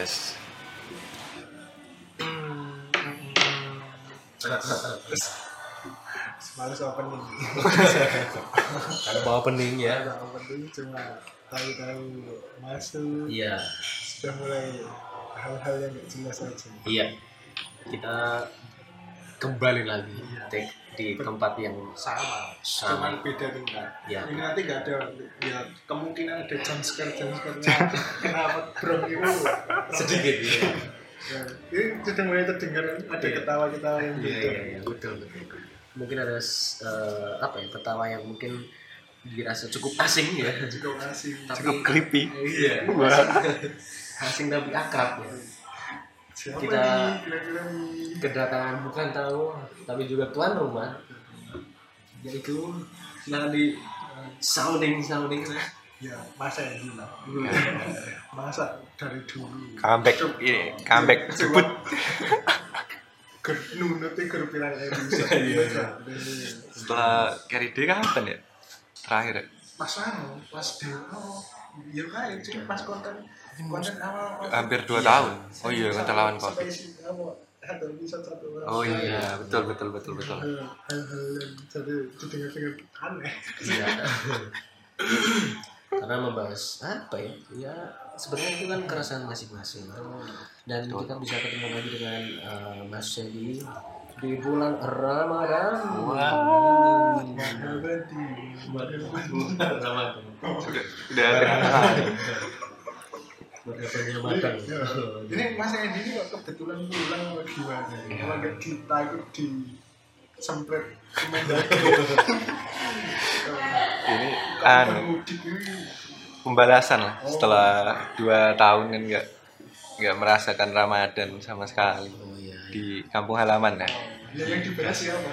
gas Males opening. Ada bawa pening ya. Ada opening cuma tahu-tahu masuk Iya, sudah mulai hal-hal yang gak jelas aja. iya. Kita kembali lagi take di tempat yang Sama, Sama. cuman beda tingkat. Iya. Ini nanti gak ada ya kemungkinan ada jump scare jump scare-nya. Kenapa bro itu sedikit ya. Ya, ini sudah mulai terdengar ada Iya. ketawa-ketawa yang Iya, iya, iya, betul, betul. Mungkin ada eh, apa ya ketawa yang mungkin dirasa cukup asing ya. cukup asing. Tapi- cukup creepy Iya. Wah. Asing tapi akrab ya. Siapa Kita- nih? Kedatangan bukan tahu tapi juga tuan rumah. Yaitu silakan di sounding sounding Ya, masa yang dulu. Masa dari dulu. comeback ini comeback jebut Ger nunute ger pirang episode. Iya. setelah carry day kapan ya terakhir ya? Pas anu, pas demo. Ya kayak sih pas konten konten awal hampir dua tahun oh iya konten lawan covid oh iya betul betul betul betul Hal-hal yang jadi didengar-dengar aneh. Iya. Karena membahas apa ya? Ya sebenarnya itu kan keresahan masing-masing. Dan kita bisa ketemu lagi dengan eh, Mas Sedi di bulan Ramadan. Wah. Abadi. Ramadan. udah udah ada Ramadannya matang. Ya. Ini Mas Edi ini kok kebetulan pulang apa gimana? Emang nggak kita itu di Kemendagri. ini anu ini pembalasan lah setelah dua tahun kan nggak nggak merasakan Ramadan sama sekali Oh iya. di kampung halaman ya ya yang dibahas siapa?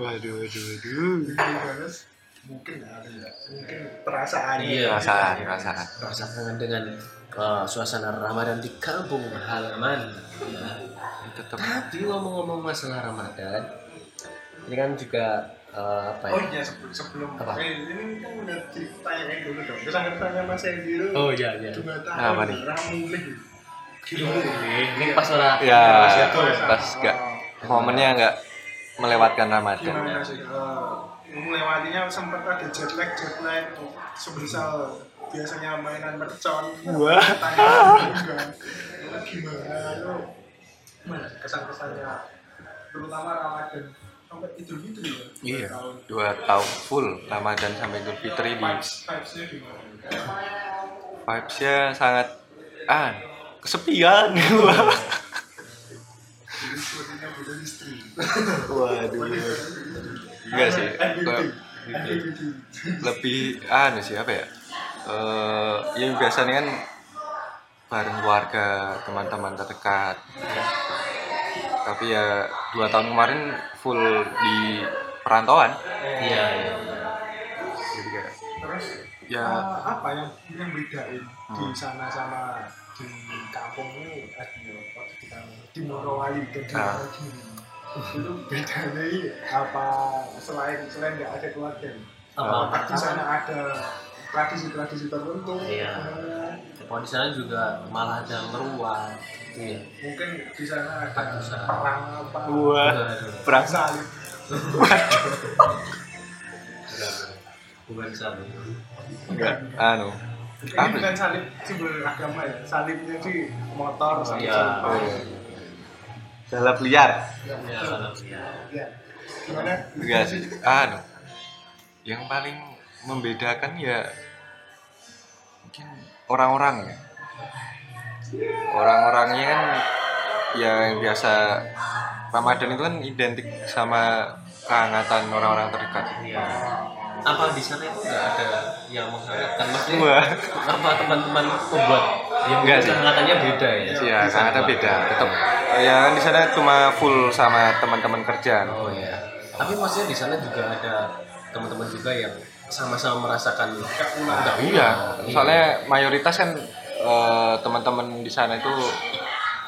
waduh waduh waduh Yang dibahas mungkin ada ya, mungkin perasaan. Iya. perasaan perasaan Merasakan dengan eh, suasana Ramadan di kampung halaman. tetap Tapi ngomong-ngomong masalah Ramadan, ini kan juga eh, apa ya? Oh iya sebelum sebelum Apa? eh, ini kan udah ditanyain dulu dong. Angkat tanya Mas Edi. Oh iya iya. Dua tahun. Apa nih? Ramulih. Ini pas ora ya pas ya. pas nggak momennya nggak melewatkan Ramadan Gimana sih? Eh, melewatinya sempat ada jet lag jet lag. Semisal biasanya mainan mercon. Wah. tanya juga gimana lo kesan kesannya terutama Ramadan. Sampai Idul Fitri ya? Iya tahun. dua tahun full Ramadan sampai Idul Fitri di vibes vibesnya gimana? Vibesnya sangat ah kesepian butuh istri waduh. Enggak sih Kayak MVP lebih anu sih apa ya? Eh yang biasanya kan bareng keluarga teman-teman terdekat. Tapi ya dua tahun kemarin full di perantauan. Iya iya. jadi kayak terus ya eh, apa yang yang bedain di Hmm. sana sama di kampung ini di waktu di kampung di Morowali dan di Ah. Itu bedanya ini apa selain selain nggak ada keluarga Apa? apakah di sana ada tradisi-tradisi tertentu. Iya. Kalau di sana juga malah ada meruat gitu ya. mungkin di sana ada Ada perang apa? Wah perang salib bukan sana. enggak. Anu ini bukan salib simbol agama ya salibnya di motor salib Iya. salib Oh, iya. balap liar. Ya, kalau ya. ya gimana? Enggak sih. Anu yang paling membedakan ya mungkin orang-orang ya. Orang-orangnya kan ya yang biasa Ramadan itu kan identik sama kehangatan orang-orang terdekat. Iya. Apa di sana itu nggak ada yang menghangatkan maksudnya? Wah. Apa teman-teman membuat yang sih. kehangatannya beda ya? Iya, kehangatan beda tetap ya kan di sana cuma full sama teman-teman kerja Oh iya. Tapi maksudnya di sana juga ada teman-teman juga yang sama-sama merasakan Kepulan. iya soalnya mayoritas kan eh, teman-teman di sana itu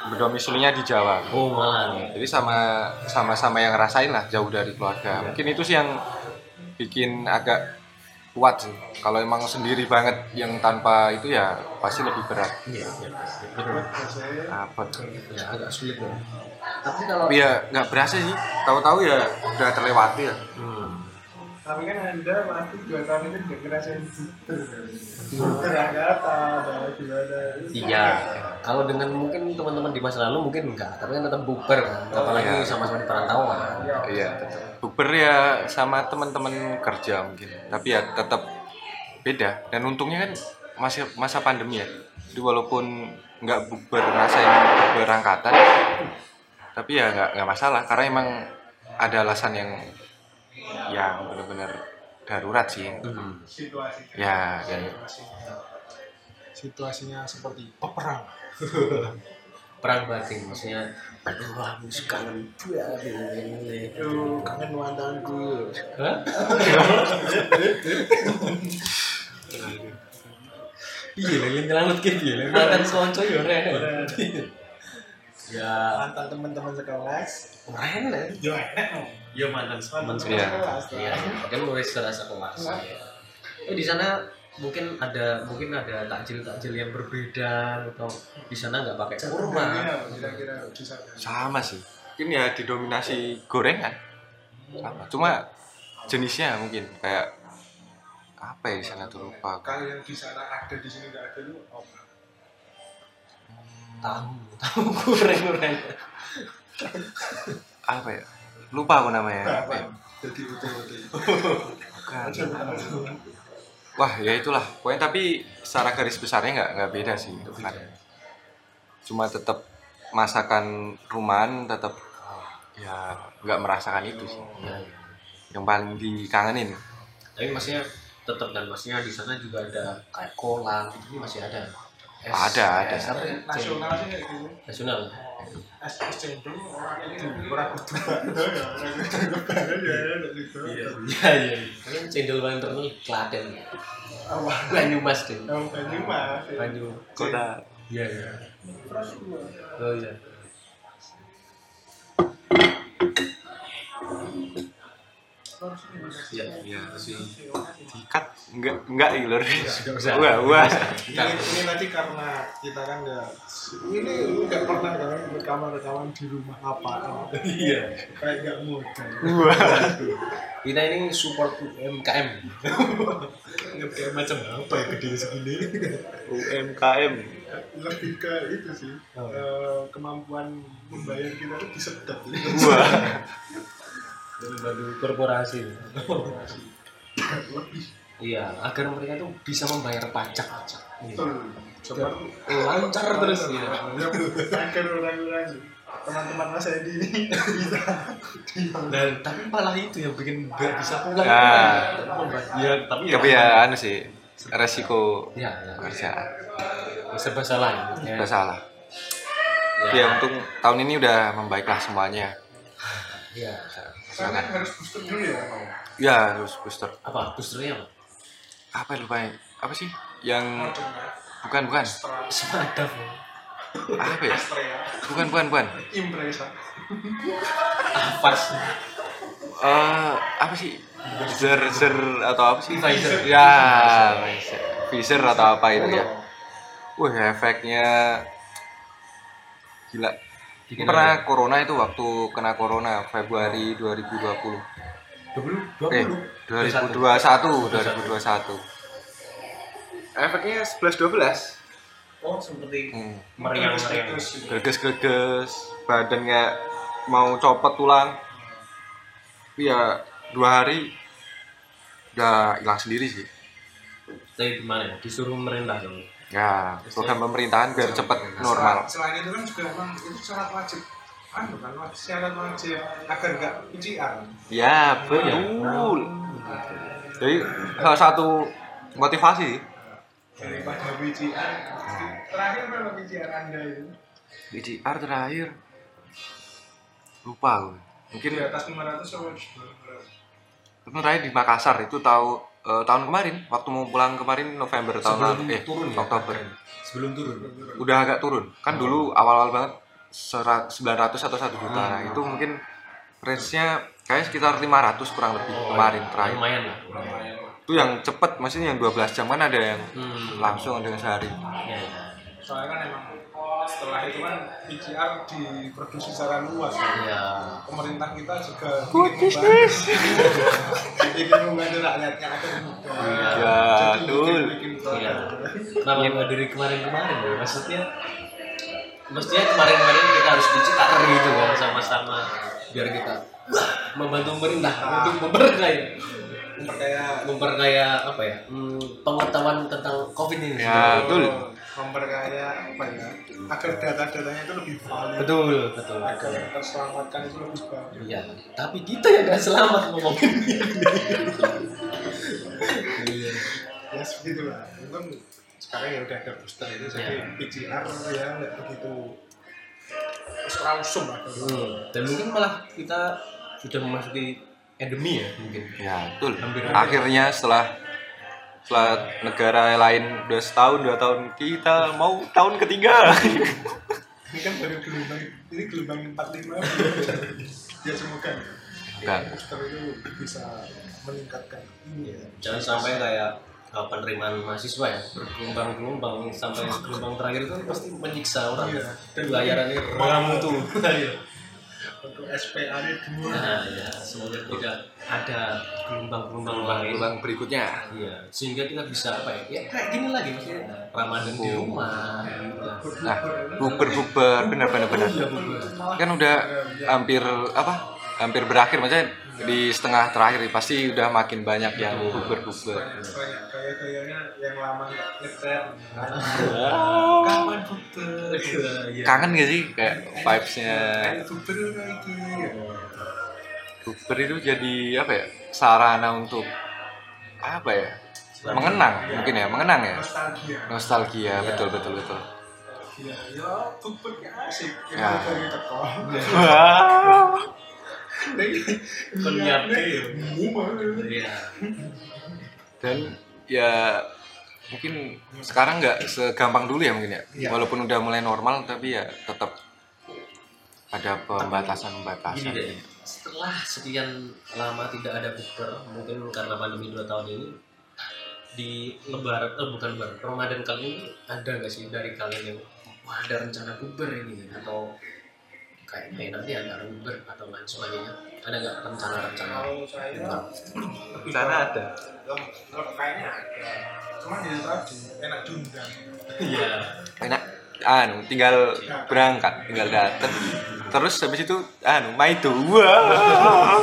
berdomisilinya di Jawa Oh malah jadi sama sama-sama yang ngerasain lah jauh dari keluarga mungkin itu sih yang bikin agak kuat sih. Kalau emang sendiri banget yang tanpa itu ya pasti lebih berat. Iya iya betul biasanya apa ya agak sulit ya. Tapi kalau ya nggak berasa sih. Tahu-tahu ya udah terlewati ya. Hmm. Tapi kan anda pasti dua tahun itu juga ngerasain buter buter kata ada gimana? Iya, kalau dengan mungkin teman-teman di masa lalu mungkin enggak, tapi kan tetap buper kan, apalagi iya. sama-sama di perantauan. iya. Tetap buber ya sama teman-teman kerja mungkin. Tapi ya tetap beda. Dan untungnya kan masih masa pandemi ya. Jadi walaupun nggak buber ngerasain buber angkatan tapi ya nggak nggak masalah. Karena emang ada alasan yang yang benar-benar darurat sih Hmm. situasi ya dan situasinya seperti peperang Perang batin, maksudnya, aduh, wah, mus kangen banget ini. itu kangen mantanku? Iya, lagi nyelamat gitu ya, mantan sonco ya, Ren. Ya, mantan teman-teman sekelas Ren, Ren. yo enak no Ya mantan mantan Iya. Iya, kan mulai serasa kelas. Oh di sana mungkin ada mungkin ada takjil-takjil yang berbeda atau di sana nggak pakai kurma. kira-kira bisa. Sama sih. Mungkin ya didominasi gorengan. Sama. Cuma jenisnya mungkin kayak apa ya di sana tuh lupa kalau yang di sana ada di sini nggak ada lu apa? Tahu, tahu goreng-goreng. apa ya lupa aku namanya. Apa ya? jadi wah ya itulah. Pokoknya tapi secara garis besarnya nggak nggak beda sih bukan cuma tetap masakan rumahan tetap ya nggak merasakan itu sih. Ya, yang paling dikangenin. Tapi maksudnya tetap dan maksudnya di sana juga ada kayak kolang gitu masih ada. Es- Ada, ada. ya? nasional sih gitu. Nasional. Es es cendol orang itu orang kudu ya orang kudu ya gitu Iya, iya. Kan cendol paling terkenal Klaten. Banyumas deh. yang banyu mah Banyu. kota Iya, iya. Oh iya. Iya. ya sih. Dikat enggak enggak ya lur. Nggak usah. enggak enggak ini, ini tadi karena kita kan nggak ini nggak pernah kan rekaman rekaman di rumah apa? Iya. kayak nggak modal. Kita ini support UMKM. nggak kayak macam apa ya gede segini? UMKM lebih ke itu sih eh, kemampuan membayar kita tuh disedot wah Bantu korporasi. lebih Iya, agar mereka tuh bisa membayar pajak. Iya. betul coba Lancar terus ya. agar orang-orang teman-teman mas Edi ini bisa Dan tapi malah itu yang bikin nggak bisa pulang. Ah. Ya, tapi ya. tapi ya anu sih resiko Ya, ya. kerjaan serba salah ya. nggak salah Ya. ya untung tahun ini udah membaiklah semuanya Ya. Soalnya harus booster dulu ya mau ya harus booster Apa? Boosternya apa? apa ya lupa ya? apa sih yang bukan bukan Semadaf. apa ya Astrea bukan bukan bukan Impresa Apa sih? eh apa sih zer zer atau apa sih Pfizer. ya Pfizer. Pfizer atau apa itu ya wah efeknya gila Bikin pernah corona itu waktu kena corona Februari 2020 20 eh 20 2021 2021 efeknya 11 12 Oh, seperti hmm. meriang-meriang. greges greges badannya mau copot tulang Tapi ya dua hari udah hilang sendiri sih Tapi gimana ya? Disuruh merintah dong. Ya program pemerintahan biar cepet normal. Selain itu kan juga emang itu syarat wajib. Anu kan wajib syarat wajib agar nggak PCR ya betul. Jadi salah satu motivasi. Daripada PCR terakhir berapa PCR anda itu PCR terakhir? Lupa aku. Mungkin di atas 500 atau di bawah? 500? itu terakhir di Makassar itu tahu eh, tahun kemarin waktu mau pulang kemarin November tahun Sebelum lalu eh turun ya? Oktober Sebelum turun. udah agak turun kan dulu awal-awal banget serat 900 atau 1 juta nah itu mungkin range nya kayak sekitar 500 kurang lebih kemarin terakhir Lumayan lah. itu yang cepet maksudnya yang 12 jam kan ada yang Hmm. langsung yang sehari Ya, ya. soalnya kan emang setelah itu kan PCR diproduksi secara luas ya. Ya. pemerintah kita juga membantu ingin membantu rakyatnya agar mudah Iya. Ya, betul. bikin- bikin Iya. produk. Kenapa nggak dari kemarin-kemarin ya? Maksudnya Mestinya kemarin-kemarin kita harus dicekar gitu kan sama-sama biar kita wah, membantu pemerintah untuk memperkaya memperkaya memperkaya apa ya hmm, pengetahuan tentang covid ini Ya, betul. Memperkaya apa ya agar data-datanya itu lebih valid betul betul agar terselamatkan itu lebih bagus Iya, tapi kita yang gak selamat ngomongin Iya. ya segitu lah untung sekarang ya udah ada booster itu jadi Ya. PCR ya nggak begitu langsung lah Hmm, Dan mungkin malah kita sudah memasuki endemi ya mungkin. ya betul Hampir-hampir. akhirnya setelah setelah negara lain udah setahun dua tahun kita mau tahun ketiga ini kan baru gelombang ini gelombang 45 ya semoga Enggak. booster itu bisa meningkatkan ini ya Jangan sampai kayak uh, penerimaan mahasiswa ya bergelombang-gelombang sampai gelombang terakhir itu pasti menyiksa orang. Iya. Dan bayarannya ramutu. Iya. Untuk SPA nya dua Nah, ya, semoga tidak ada gelombang-gelombang lain. gelombang berikutnya Iya, sehingga kita bisa apa ya? Ya kayak gini lagi maksudnya Ramadan di rumah. gitu. nah buber buber bener bener bener Iya, bener. kan udah hampir apa hampir berakhir maksudnya di setengah terakhir pasti udah makin banyak yang buber buber yang lama Kapan? Iya. kangen gak sih? Kayak vibesnya. Buber lagi itu jadi apa ya? Sarana untuk apa ya? Mengenang mungkin ya mengenang ya? Nostalgia. Nostalgia betul betul betul. Iya, ya ya asik. Ya. Penyiapnya ya. Umum. Iya. dan ya mungkin sekarang nggak segampang dulu ya mungkin ya Iya. walaupun udah mulai normal tapi ya tetap ada Gini pembatasan-pembatasan deh, setelah sekian lama tidak ada bukber, mungkin karena pandemi dua tahun ini di lebaran, eh bukan lebaran, Ramadan kali ini ada nggak sih dari kalian yang wah ada rencana bukber ini atau kayaknya nanti ada bukber atau lain sebagainya. Ada nggak rencana-rencana? kalau saya Rencana ada. Kayaknya ada. Cuman ya tadi enak diundang. Iya. enak. Anu tinggal berangkat tinggal datang terus habis itu anu main itu wah.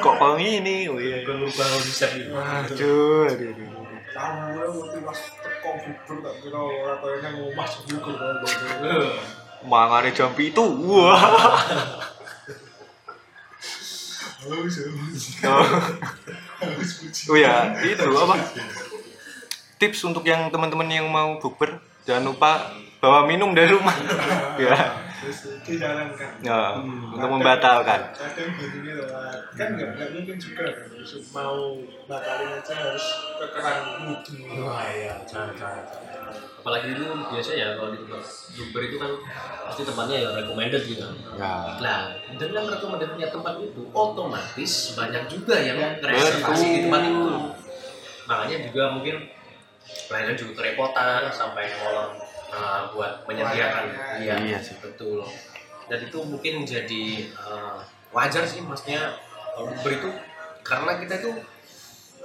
Kok kau ini? Oh iya Berubah konsep itu. aduh aduh, kamu ya waktu pas teko buber tak kira orang kayaknya ngomah sebukur Eh, mangane jam itu wah. Oh, oh ya itu apa? Tips untuk yang teman-teman yang mau bukber jangan lupa bawa minum dari rumah. Ya ya untuk membatalkan. kadang gini lah kan nggak nggak mungkin juga kan mau batalin aja harus kekeran mutu Wah iya, jangan, jangan, jangan. Apalagi itu biasa ya kalau di tempat bukber itu kan pasti tempatnya ya recommended gitu. ya Nah, dengan rekomendasinya tempat itu otomatis banyak juga yang Yang reservasi di tempat itu. Makanya juga mungkin pelayanan juga kerepotan sampai ngolong uh, buat menyediakan. Iya, iya sih. betul. Dan itu mungkin jadi uh, wajar sih maksudnya bukber itu karena kita itu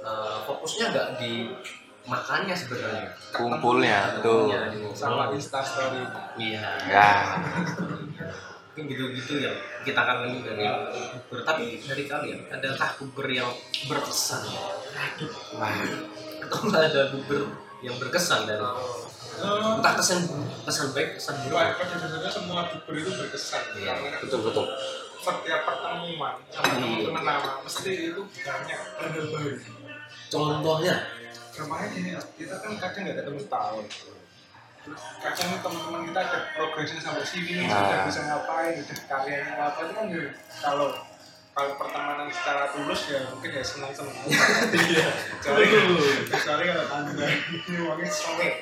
uh, fokusnya nggak di makannya sebenarnya. kumpulnya tuh. sama instastory. Iya. ya. Mungkin gitu-gitu yang kita kangen dari bukber. Tapi dari kalian adakah bukber yang berkesan? Wah. Atau nggak ada bukber yang berkesan dari entah kesan kesan baik kesan buruk. Wah, pada dasarnya semua buber itu berkesan. Iya, karena betul betul. setiap pertemuan sama Iya. teman-teman lama mesti itu banyak. Baru contohnya Kemarin gini, kita kan kadang nggak ketemu tahun. Terus kadang teman-teman kita ada progresnya sampai sini, Nah. sudah bisa ngapain, udah karyanya apa itu kan ya, kalau kalau pertemanan secara tulus ya mungkin ya senang-senang aja. iya Kecuali kecuali kalau anda ini uangnya solid.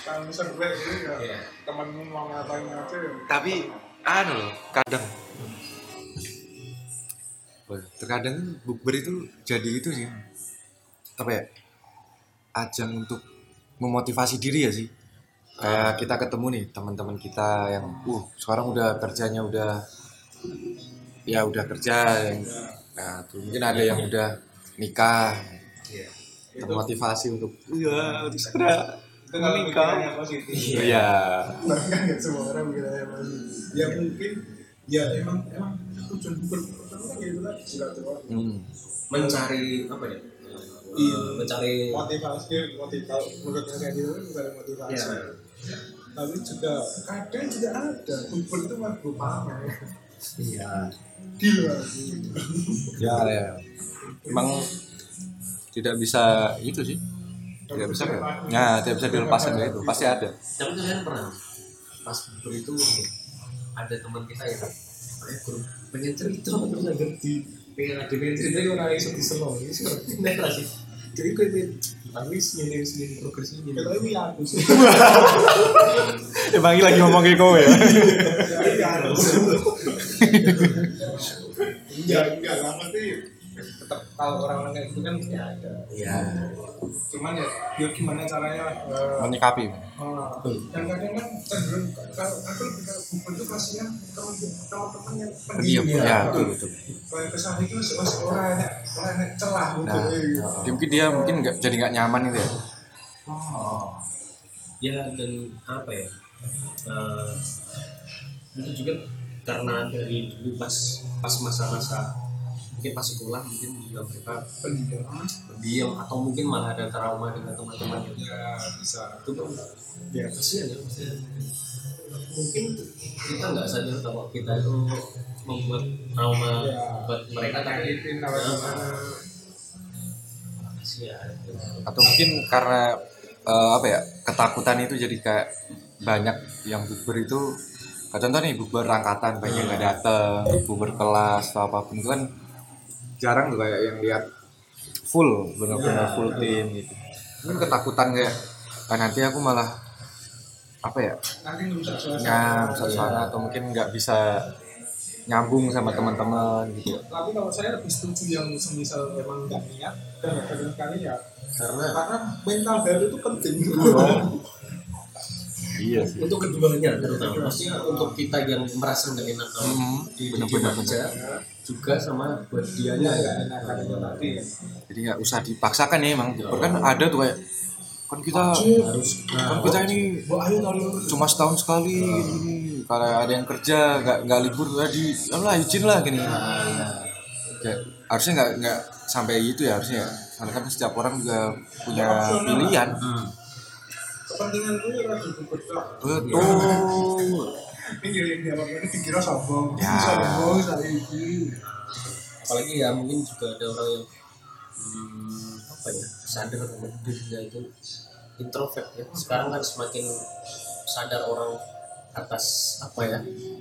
Kalau gue itu ya Iya. temenmu mau ngapain aja ya. tapi anu loh kadang terkadang bukber itu jadi itu sih apa ya ajang untuk memotivasi diri ya sih. Kayak kita ketemu nih teman-teman kita yang uh sekarang udah kerjanya udah ya udah kerja yang nah tuh mungkin ada yang udah nikah. Iya. termotivasi untuk iya untuk segera menikah. iya. Bahkan nggak semua orang positif. Ya mungkin ya emang emang tujuan pertama kan gitu kan silaturahmi. Hmm. mencari apa ya Iya. Eh, mencari motivasi motivasi menurut saya gitu kan bukan motivasi. Ya tapi juga kadang juga ada bukber itu mah berupa pamer iya. Gila. Ya ya. Emang tidak bisa itu sih. Tidak bisa ya? Tidak bisa dilepaskan dari itu pasti ada. Tapi kalian pernah pas bubur itu ada teman kita yang kayak guru pengen cerita terus nggak ngerti pengen ada pengen cerita yang orang yang sedih selo ini sih jadi gue pengen nangis ini ini progresnya ini kita ini aku sih. Emang lagi ngomong kayak kowe ya? Iya, aku enggak enggak lah tapi tetap kalau orang-orang kayak gitu kan ya ada. Ya cuman ya ya gimana caranya eh, menyikapi Ah, dan kadang kan cenderung kalau aku lebih ke bubur itu kalau teman-teman yang pendiam. Pendiam ya betul betul. kalau ke sana itu masih orang enak orang enak celah nah gitu dia mungkin dia mungkin nggak jadi nggak nyaman itu ya? Ya dan apa ya? Eh, itu juga karena dari dulu pas pas masa-masa mungkin pas sekolah mungkin juga mereka pendiam pendiam atau mungkin malah ada trauma dengan teman-teman ya bisa. Itu kan ya kasihan ya maksudnya. Mungkin kita nggak sadar kalau kita itu membuat trauma Ya. buat mereka tapi gimana. Kasihan atau mungkin karena eh, apa ya ketakutan itu jadi kayak banyak yang bukber itu contoh nih bukber angkatan banyak yang nggak datang bukber kelas atau apa pun itu kan jarang tuh kayak yang lihat full benar-benar Ya, full tim gitu. Kan ketakutan kayak ah, nanti aku malah apa ya nanti merusak suasana nyam suasana atau mungkin nggak bisa nyambung sama teman-teman gitu. Tapi kalau saya lebih setuju yang semisal memang nggak niat dan sekali ya. Karena karena mental health itu penting iya sih. untuk keduanya terutama. Maksudnya untuk kita yang merasa nggak enak kalau Mhm, di benar-benar, di kerja juga sama buat dianya ya ya nggak enak karena tadi. Jadi nggak usah dipaksakan ya emang bukber kan ada tuh kayak kan kita harus kan kita ini cuma setahun sekali gini kalau ada yang kerja nggak nggak libur tadi lah izin lah gini. Kayak, harusnya nggak nggak sampai gitu ya harusnya. Ya. karena kan setiap orang juga punya pilihan. Hmm. Kepentingan gue ya lagi bergerak betul. Ini yang dia apa dikira sombong. Ya. sombong saya ini apalagi ya mungkin juga ada orang yang hmm, apa ya sadar sama dirinya itu introvert ya. Sekarang kan semakin sadar orang atas apa ya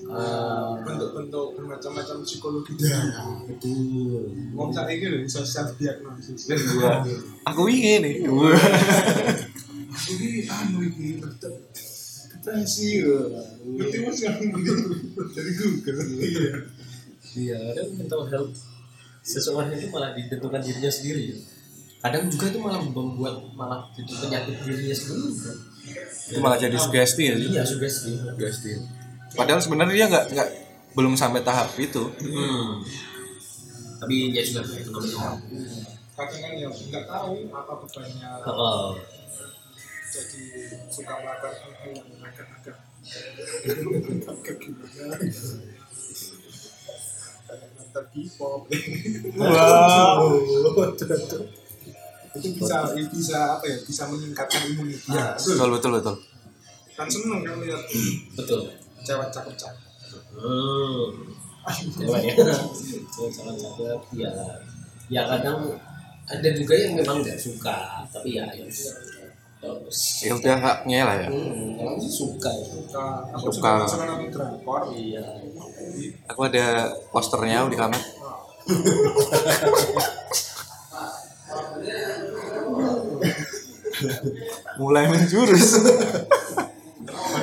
eh, bentuk-bentuk bermacam-macam psikologi. Ya betul. Wong saat ini loh bisa self diagnosis. aku ingin nih Ini anu ini betul depresi loh. Ngerti mas kan dari Google. Iya. iya ada mental health seseorang itu malah ditentukan dirinya sendiri kadang juga itu malah membuat malah jadi penyakit dirinya sendiri kan itu malah jadi sugesti ya iya sugesti sugesti padahal sebenarnya dia nggak nggak belum sampai tahap itu hmm. tapi ya sudah itu Kadang kan yang nggak tahu apa bebannya oh. Jadi suka melakukan hal yang agak-agak agak gimana. Nonton K-pop. wow itu bisa bisa apa ya bisa meningkatkan Ya, imunitas betul betul betul kan seneng kan lihat betul cewek cakep-cakep hmm. cewek ya cewek sangat cakep ya ya kadang ada juga yang memang nggak suka tapi ya ya terus ya udah nggak ngelah ya. Hmm, suka ya? Suka. Aku Suka. suka drakor iya. Aku ada posternya di kamar mulai menjurus.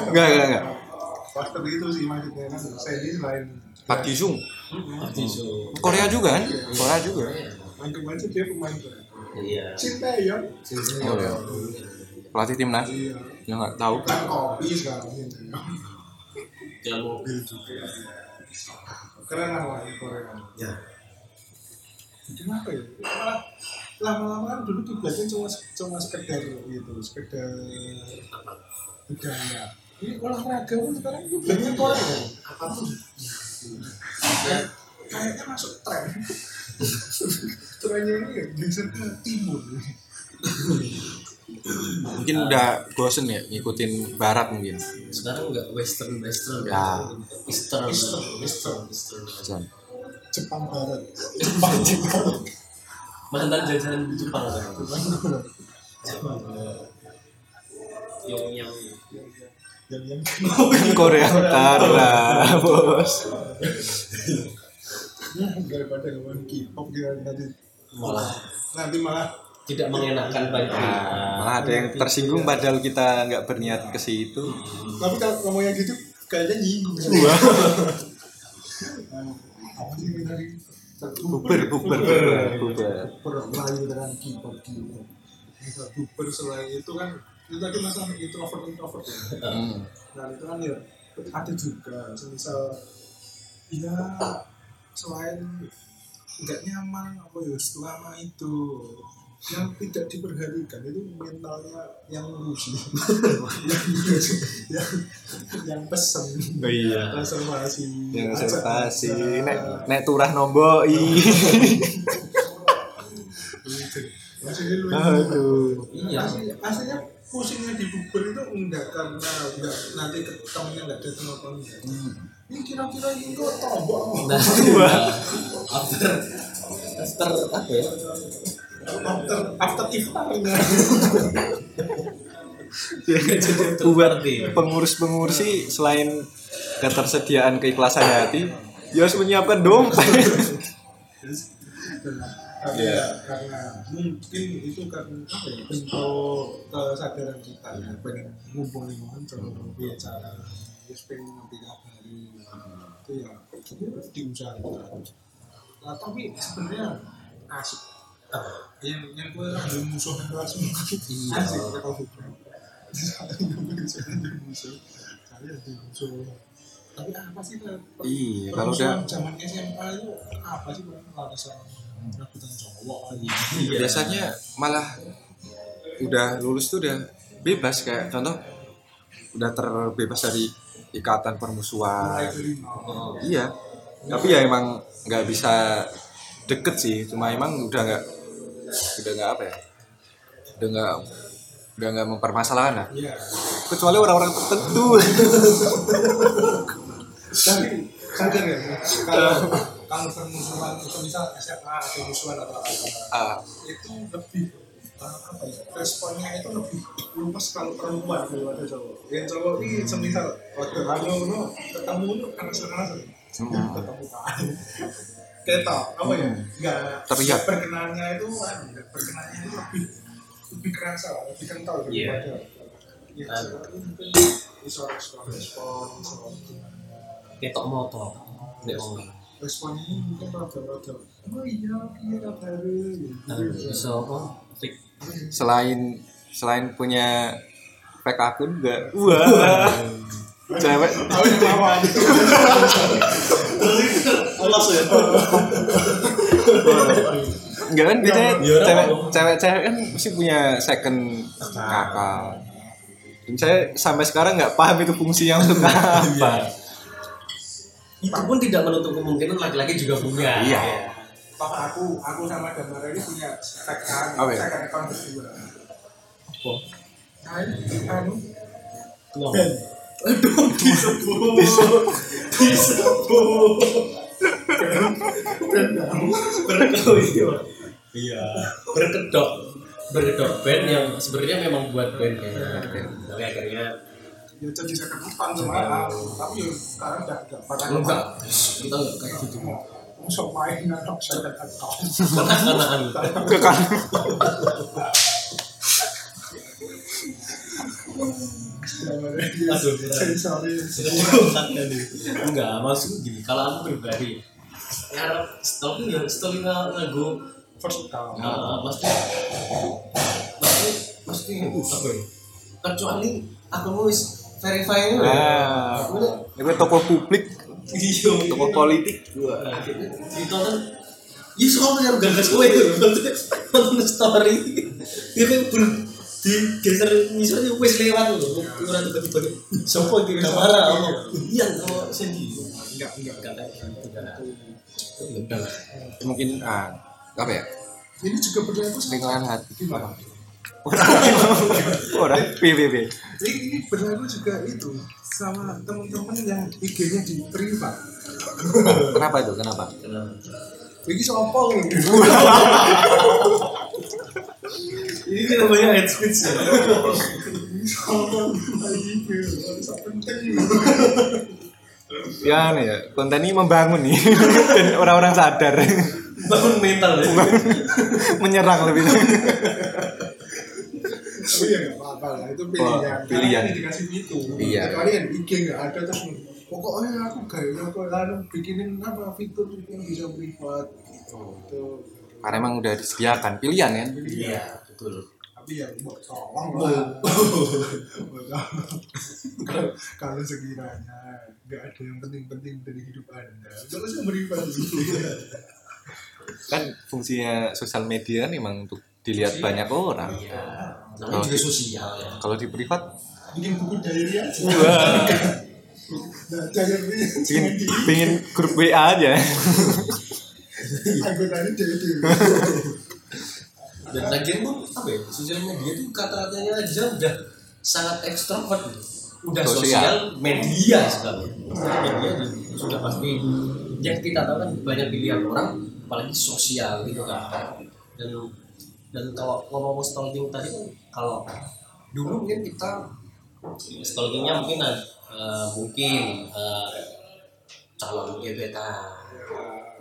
Enggak enggak enggak. Faktor itu sih maksudnya. Saya ini selain Pak Jisung. Artis Korea juga kan? Korea juga. Main kemarin sih dia pemain drakor iya. Sinteyong Oh, iya. Pelatih timnas. Iya. Ya nggak tahu. Kan kopi sekarang Sinteyong jalan mobil juga. Keren lah Korea ya. Kenapa ya? Malah lama-lama kan dulu tugasnya cuma cuma sekedar gitu sekedar budaya. Ini olahraga pun sekarang tugasnya Korea apa pun. Kayak- kayaknya masuk tren. Trennya ini ya geser ke timur mungkin udah bosen ya ngikutin barat mungkin. Sekarang nggak western western Ya. eastern. Eastern. Eastern Jan. Jepang Barat. Jepang Jepang. Mantan jajahan di Jepang? Kan Jepang yang yang yang yang Korea Utara bos. Daripada ngomong K-pop kita nanti. Malah. Nanti malah tidak mengenakan banyak nah, malah ada yang tersinggung padahal kita nggak berniat ke situ. Tapi kalau ngomongnya gitu kayaknya nyinggung. Wah. Apa sih yang tadi buber buber buber buber Melayu dengan K-pop Misal buber selain itu kan itu tadi masalah introvert introvert ya Hmm. nah itu kan ya ada juga semisal ya selain nggak nyaman apa ya selama itu yang tidak diperhatikan itu mentalnya yang rugi yang yang yang pesen Oh iya. konservasi yang baca. nek nek turah Maksudnya lu aduh. Iya. aslinya, pusingnya di bubur itu enggak karena enggak nanti ketemunya enggak datang apa enggak. Ini kira-kira ini kok tombok. Nah after. After apa ya after after iftarnya buat pengurus-pengurus sih selain ketersediaan keikhlasan hati ya harus menyiapkan dompet. Karena Iya. karena mungkin itu karena apa ya bentuk kesadaran kita ya. Pengen ngumpul nih ngoncol bicara terus pengen ngerti itu ya itu harus diusahakan. Nah, tapi sebenarnya asik yang yang gue musuh yang langsung Iya. asik ya kalau gitu musuh musuh tapi apa sih? Iya, kalau udah- zaman SMA itu apa sih lapisan rebutan cowok lagi Iya. biasanya malah udah lulus tuh udah bebas kayak contoh udah terbebas dari ikatan permusuhan oh iya tapi ya emang nggak bisa deket sih cuma emang udah nggak udah nggak apa ya? Udah nggak udah nggak mempermasalahkan lah. Iya. Kecuali orang-orang tertentu. Tapi sadar ya kalau kalau permusuhan itu misal SMA atau musuhan atau apa Ah, itu lebih uh, apa ya responnya itu lebih luas kalau perempuan daripada cowok. Yang cowok ini semisal waktu kamu nu ketemu nu karena sekarang Hmm. ketemu kan kita apa ya? Nggak Terlihat. berkenannya itu nggak berkenannya itu lebih lebih kerasa lebih kental Iya. daripada ya Ah. cowok itu mungkin bisa respon respon respon. Ketok motor nek wong responnya ini mungkin rada-rada oh iya iya Nah, bisa apa? Selain selain punya fake akun juga. Wah cewek yang lawan alas ya enggak kan biasanya Ya, cewek ngomong. cewek-cewek kan mesti punya second kakak dan saya sampai sekarang nggak paham itu fungsinya untuk apa itu pun tidak menutup kemungkinan laki-laki juga punya Iya. Papa aku, aku sama Damara ini punya fake account, Apa ya? fake account berdua. apa Nah, ini anu. Ben. Aduh, disebut, disebut. Berkedok iya. Iya berkedok. Berkedok band yang sebenarnya memang buat band ya. Tapi akhirnya Ya jadi saya kebutan sama tapi ya sekarang udah udah pada enggak kita enggak kayak gitu. Musuh main anak saya account. kanak-kanakan ke kan Aduh, enggak maksud gini kalau aku pribadi ya setelah ya setelah lagu first account Nah, pasti pasti pasti apa ya? Kecuali aku wis verify ini. Nah, itu toko publik, Iya. toko politik. Nah, ditonton Ya soalnya yang gagas kowe itu nonton story. Dia kan ber di geser misalnya wis lewat lho. Ora tiba-tiba sopo iki marah apa. Iya sama Sandy. enggak enggak Enggak gitu kan. Ya. Mungkin ah, apa ya? ini juga berlaku Lingkungan hati. gimana Orang PBB. ini, ini berlaku juga itu sama teman-teman yang IG-nya di privat Kenapa itu? Kenapa? Kenapa? Ini sopo ini Ini kan namanya head speech ya. IG bisa penting Ya, nih ya, konten ini membangun nih dan orang-orang sadar Bangun mental ya. menyerang lebih. tapi ya nggak apa-apa lah itu pilihan Oh, pilihan. Karena dikasih itu Iya. kecuali yang IG nggak ada terus pokoknya aku gaya aku lalu bikinin apa fitur yang bisa privat gitu itu Karena emang udah disediakan pilihan kan. Iya, betul. tapi ya buat tolong Oh. lah Kalau- kalau sekiranya nggak ada yang penting-penting dari hidup anda terus yang privasi Kan fungsinya sosial media kan emang untuk dilihat banyak orang. Iya. Namanya juga sosial ya. Kalau di privat, bikin buku diary aja pengen, pengen grup WA aja. anggotanya diary Dan lagian pun apa ya? Sosial media itu kata-katanya aja udah sangat ekstrovert gitu. Udah Sosial. sosial media sekali. Sosial media sudah pasti yang kita tahu kan banyak pilihan orang apalagi sosial gitu kan. Dan dan kalau ngomong stalking tadi kan kalau dulu mungkin kita stalkingnya mungkin ada eh, mungkin eh, calon gebetan.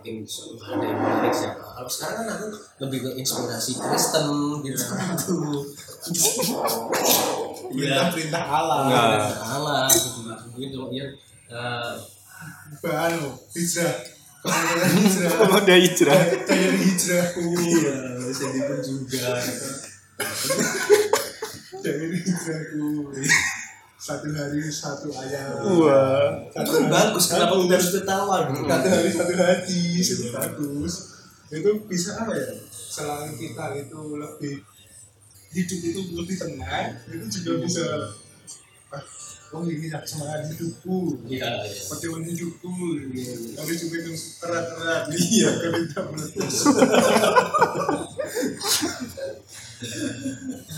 Mungkin ada yang menarik siapa. Kalau sekarang kan aku lebih ke inspirasi Kristen gitu. Iya. perintah-perintah Allah. Enggak. Allah gitu. Gitu ya eh, bahan hijrah. Kemudian hijrah? Kalau udah hijrah. dari hijrahku iya jadi pun juga dari hijrahku satu hari satu ayat Wah. itu kan bagus kenapa kita harus ketawa gitu satu hari satu hadis itu bagus. Itu bisa apa ya? Selama kita itu lebih hidup itu lebih tenang itu juga bisa ah, oh ini ya semangat hidupku. Iya. Perjuangan hidupku. Tapi juga itu erat-erat. Iya. Kan tidak meletus.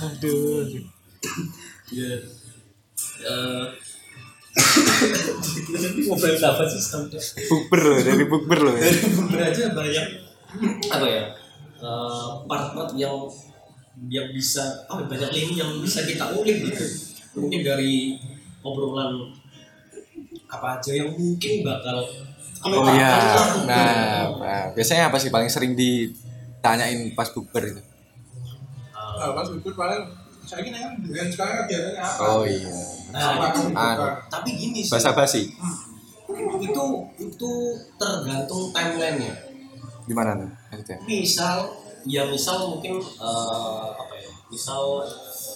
Aduh. iya apa sih sampai Bukber loh, dari bukber loh ya. dari bumber aja banyak apa ya eh, part-part yang yang bisa oh banyak lini yang bisa kita ulik gitu mungkin dari obrolan apa aja yang mungkin bakal Oh iya. Nah, nah, biasanya apa sih paling sering ditanyain pas bukber itu? nah pas ikut paling saya ini dengan sekarang kegiatannya apa Oh iya. nah, bukan tapi gini sih Basa basi. Itu itu tergantung timelinenya Gimana tuh? misal ya misal mungkin eh, apa ya misal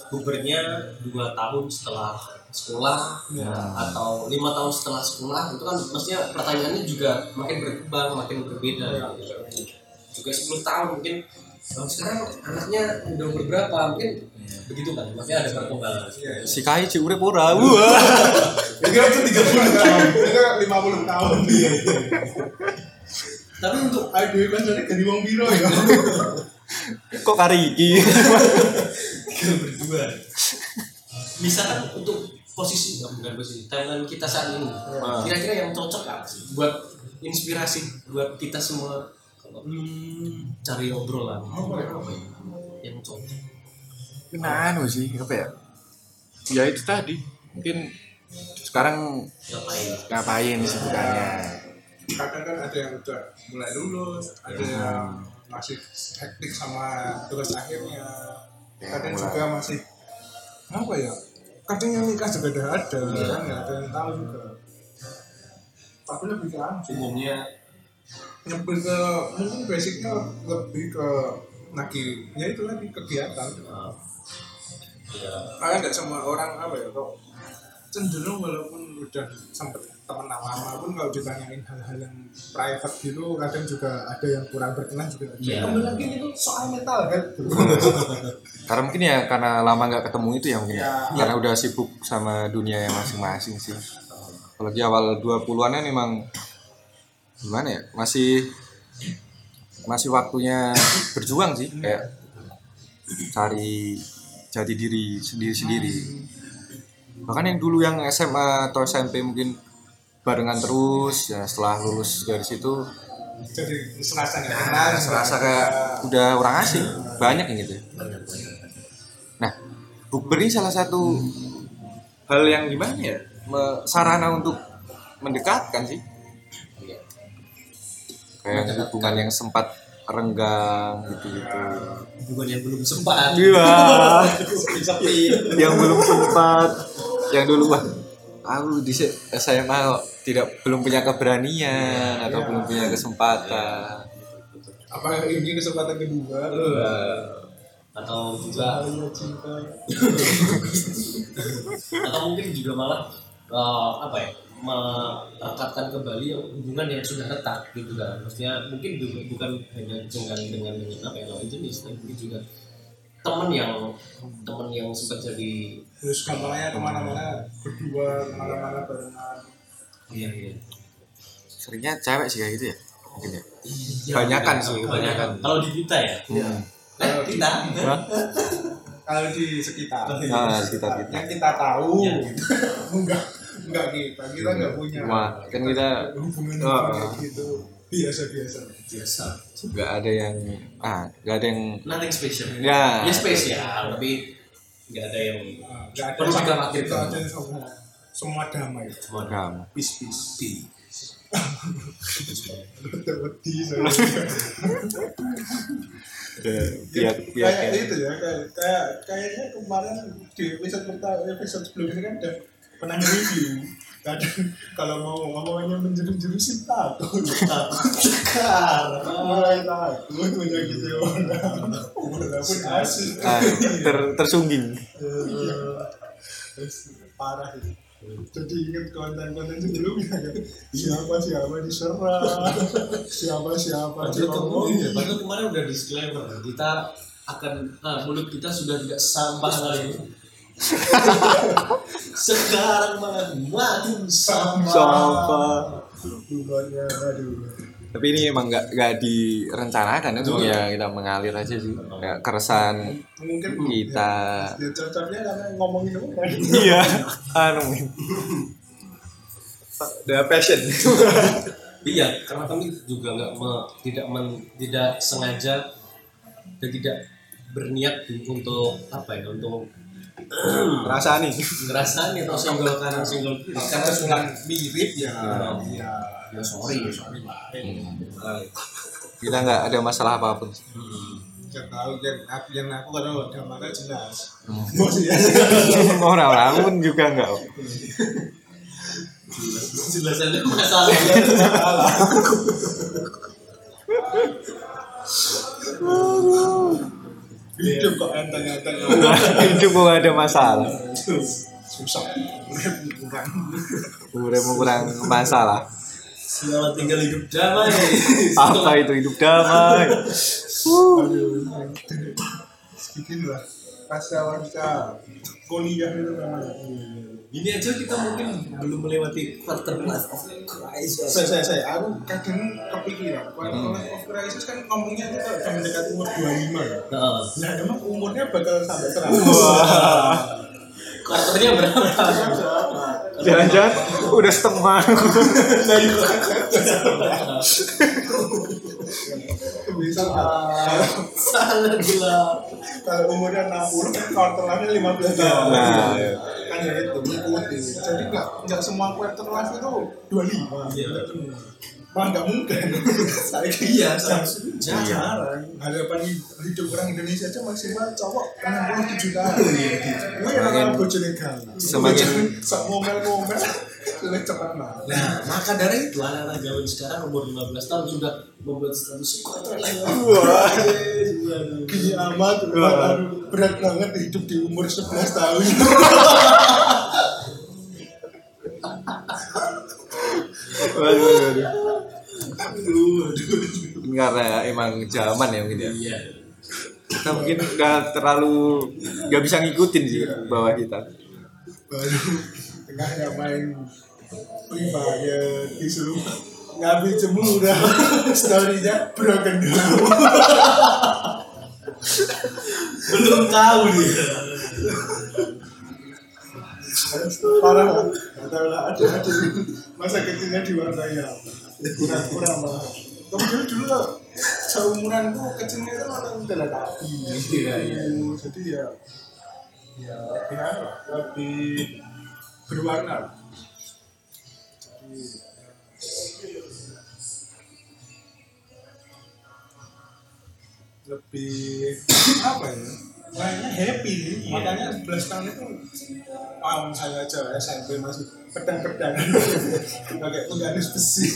bubernya dua tahun setelah sekolah Ya. atau lima tahun setelah sekolah itu kan maksudnya pertanyaannya juga makin berkembang makin berbeda gitu. juga 10 tahun mungkin oh, sekarang anaknya udah umur berapa mungkin begitu kan maksudnya ada perkembangan Si Kai ci urip ora. Wah. Ini kan tiga puluh tahun, ini kan lima puluh tahun dia. tapi untuk Ayo kan jadi ganti wong biro ya. Kok kari iki? berdua misalkan untuk posisi oh, bukan posisi timeline kita saat ini kira-kira yang cocok apa sih buat inspirasi buat kita semua kalau hmm, cari obrolan Apa ya? ya? yang cocok Nah, anu sih, apa ya? Ya itu tadi. Mungkin sekarang ngapain ngapain sibukannya? Kadang kan ada yang udah mulai lulus, ada yang masih hektik sama tugas akhirnya. Kadang mulai. juga masih apa ya? Kadang yang nikah juga udah ada, kan nggak ada yang tahu juga. Tapi lebih ke sih. umumnya nyebel ke mungkin basicnya lebih ke nagih ya itu lagi kegiatan ya karena nggak semua orang apa ya kok cenderung walaupun udah sempet temen lama pun kalau ditanyain hal-hal yang private gitu kadang juga ada yang kurang berkenan juga. Iya. Kembali lagi itu soal mental kan Karena mungkin ya karena lama nggak ketemu itu ya mungkin ya. Ya. Karena udah sibuk sama dunia yang masing-masing sih. Apalagi awal 20-an kan memang gimana ya? Masih masih waktunya berjuang sih kayak cari jati diri sendiri-sendiri. Bahkan yang dulu yang SMA atau SMP mungkin barengan terus ya setelah lulus dari situ jadi serasa nggak kenal serasa kayak udah orang asing banyak yang gitu nah bukber ini salah satu hal yang gimana ya sarana untuk mendekatkan sih kayak hubungan yang sempat renggang gitu gitu hubungan yang belum sempat. Iya. yang belum sempat. Yang dulu wah aku di SMA kok tidak belum punya keberanian atau Iya. belum punya kesempatan. Apa ini kesempatan kedua? Atau juga cinta. Atau mungkin juga malah eh, apa ya merekatkan kembali hubungan yang sudah retak gitu kan. Maksudnya mungkin bu- bukan hanya dengan dengan dengan apa ya lawan jenis tapi mungkin juga teman yang teman yang sempat jadi terus gampangnya ke mana-mana berdua ke mana-mana barengan. Iya iya. Seringnya cewek sih kayak gitu ya mungkin ya. Iya, Kebanyakan iya, sih, kebanyakan. kalau di kita ya? Iya. eh, kita? Kalau di sekitar. Ah, sekitar kita. yang kita tahu. Iya. enggak enggak kita kita enggak punya. Wah, kan kita hubungan Oh, gitu. Biasa biasa. Biasa nggak ada yang ah nggak ada yang nothing special. Ya. ya spesial tapi nggak ada yang Ah, nggak ada Perlu dikhawatirkan. kita ada semua semua damai. Semua agama peace peace. Di Udah wedi saya kayak itu ya kayak kayak kayaknya kemarin di episode pertama episode sebelumnya kan udah pernah review kadang kalau mau ngomongnya menjeru-jeru sih takut sekarang mulai takut menyakiti orang. Walaupun asik ah, ter, tersungging. Terus parah itu. Jadi ingat konten-konten sebelumnya kan siapa siapa diserang? Siapa siapa diomongin? padahal kemarin udah disclaimer kita akan ah, mulut kita sudah tidak sampah lagi. Sekarang malah makin sampah. Sampah. Hubungannya aduh. Tapi ini emang nggak nggak direncanakan itu ya kita mengalir aja sih. Kayak keresahan mungkin kita. ya cocoknya karena ngomongin orang iya. Anu udah passion. Iya, karena kami juga nggak me- tidak men- tidak sengaja dan tidak berniat untuk apa ya untuk rasa nih. Ngerasain atau single kanan single. Kiri karena karena sudah mirip ya ya ya sorry sorry baik kita nggak ada masalah apa pun. Gak tahu yang aku yang aku udah mana jelas. Hmm. bos ya orang pun juga nggak. Jelas ada masalah hidup kok enteng-enteng hidup kok ada masalah. Susah. Kurang udah mau kurang masalah. Selamat tinggal hidup damai. Apa itu hidup damai? Aduh. Sedikit lah. Pasca-pasca kuliah itu memang ini aja kita mungkin belum melewati quarter life of crisis. Saya saya saya. Aku kadang kepikiran. Kalau of crisis kan ngomongnya itu udah mendekati umur 25 ya nah, nah emang umurnya bakal sampai 100 wah. Quarternya berapa? Jangan-jangan udah setengah. Bisa kalau sangat gila. Kalau umurnya 60 kan quarter life 15 tahun Nah, iya. Kan ya itu mengikuti jadi nggak nggak semua quarter life itu 25 Iya. Nggak semua. malah nggak mungkin. Saya Iya, jarang jarang harapan hidup orang Indonesia aja maksimal cowok 67 tahun. Gue yang Semakin- orang bojo legal semakin- sak ngomel-ngomel Waktunya cepat banget. Nah, maka dari itu anak-anak zaman sekarang umur 15 tahun sudah membuat status quarter life. Wah, gini amat, aduh, berat banget hidup di umur 11 tahun. Waduh, waduh. Karena emang zaman ya mungkin ya. Iya. Kita mungkin nggak terlalu nggak bisa ngikutin sih bawah kita. Baru tengahnya main Free Fire disuruh ngambil jemu udah story-nya broken down. Belum tahu nih. Parah lah. Gak tau lah, ada ada masa kecilnya diwarnai apa. Kurang-kurang malah. Kemudian dulu lah, seumuranku kecilnya itu orang udah tapi. Iya, iya. Jadi ya, ya lebih apa, lebih berwarna. lah. Lebih apa ya? Mainnya happy. Nih, Iya. makanya 11 tahun itu Wow, saya aja SMP masih pedang-pedang. Pakai penggaris besi.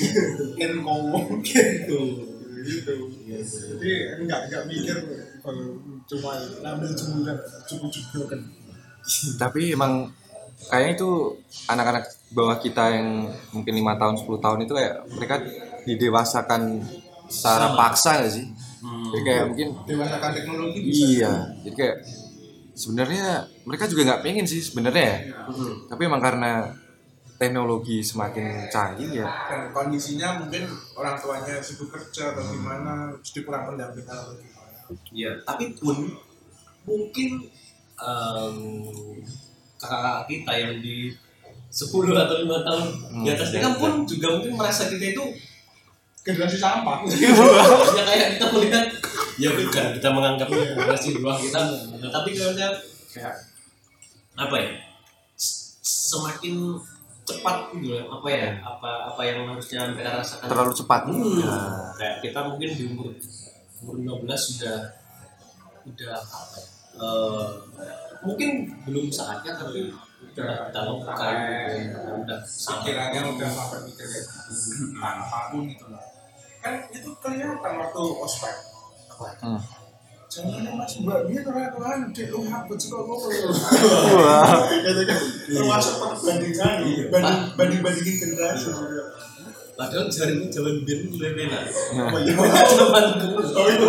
Kan ngomong gitu. Gitu. Jadi enggak enggak mikir kalau cuma ngambil jemuran cukup juga kan. Tapi emang kayaknya itu anak-anak bawah kita yang mungkin lima tahun 10 tahun itu kayak mereka didewasakan secara Sama. paksa gak sih? Hmm. Jadi kayak mungkin dewasakan teknologi bisa iya, jadi kayak sebenarnya mereka juga nggak pengen sih sebenarnya ya. Hmm. Tapi emang karena teknologi semakin canggih ya. dan kondisinya mungkin orang tuanya sibuk kerja atau gimana jadi kurang pendampingan atau gimana Iya, tapi pun mungkin em, kakak kita yang di 10 atau 5 tahun di atas kan pun juga mungkin merasa kita itu generasi sampah. Ya kayak kita melihat ya bukan kita menganggap generasi di bawah kita tapi kayak kayak apa ya semakin cepat gitu ya apa ya apa apa yang harusnya mereka rasakan. Terlalu cepat. Hmm. Nah, kayak kita mungkin di umur umur 15 sudah udah apa ya, mungkin belum saatnya tapi udah kita lakukan udah sampai pikirannya udah sampai mikir kayak gitu. apa pun itu lah. Kan itu kelihatan waktu ospek. Hmm. jangan mas mbak dia terlalu dek lu ngabut sih kok termasuk perbandingan banding banding bandingin generasi. Padahal jaringan zaman biru mulai enak Nah, oh iya zaman oh itu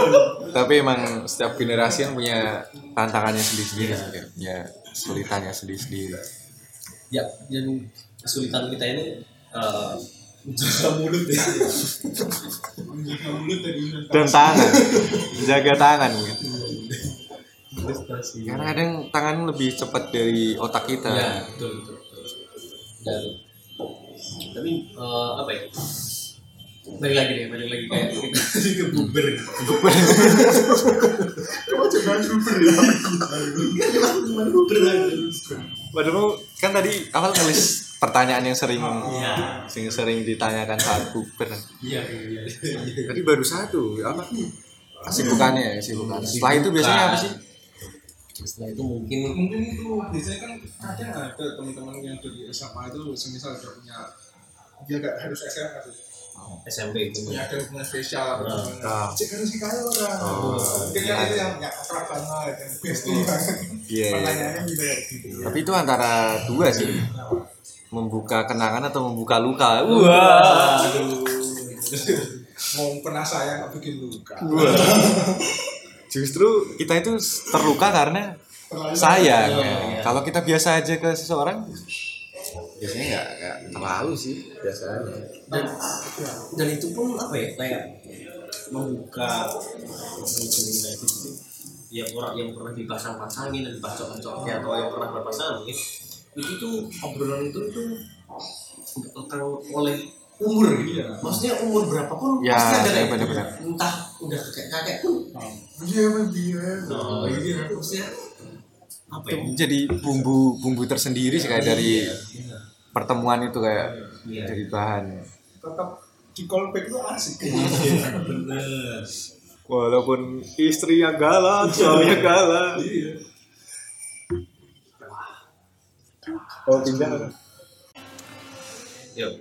tapi emang setiap generasi yang punya tantangannya sendiri-sendiri sih, kayak punya kesulitannya sendiri-sendiri. ya dan kesulitan kita ini eh, menjaga mulut ya. Menjaga mulut dari Dan tangan, jaga tangan prestasi Karena kadang tangan lebih cepat dari otak kita. ya betul betul, betul. dan tapi eh, apa ya balik lagi deh balik lagi. Kayak kita tadi ke buber. Kamu jangan super ya? Buber lagi. Padahal kan tadi awal nulis pertanyaan yang sering iya. yang sering ditanyakan saat buber. iya iya Tadi baru satu, apa? Kesibukannya, kesibukan. Setelah itu biasanya apa sih? setelah itu mungkin mungkin itu. Biasanya kan kadang ada teman-teman yang dari SMA itu semisal udah punya dia gak harus SMA sih SMP itu punya ada hubungan spesial Ah. gimana cek harus si kaya orang Oh. mungkin yang itu yang yang akrab banget yang bestie banget Iya, iya. pertanyaannya gitu Tapi itu antara dua sih. Membuka kenangan atau membuka luka. wah mau pernah sayang nggak bikin luka Justru kita itu terluka karena sayang. Iya, ya. iya. Kalau kita biasa aja ke seseorang, biasanya nggak nggak terlalu sih biasanya. dan dan itu pun apa ya kayak membuka rekening itu ya orang yang pernah dipasang-pasangin dan dipacok-pacoknya atau yang pernah berpasangan mungkin itu tuh obrolan itu tuh lekang oleh umur gitu ya maksudnya umur berapapun Ya, pasti ada ya, kayak gitu. entah udah kakek kakek pun iya Mas, iya oh iya maksudnya apa ya jadi bumbu bumbu tersendiri sih kayak dari Iya. Pertemuan itu kayak Iya. dari bahan. tetap di callback itu asik Iya, bener Walaupun istri yang galak, suami yang galak. Oh pindah. Yuk.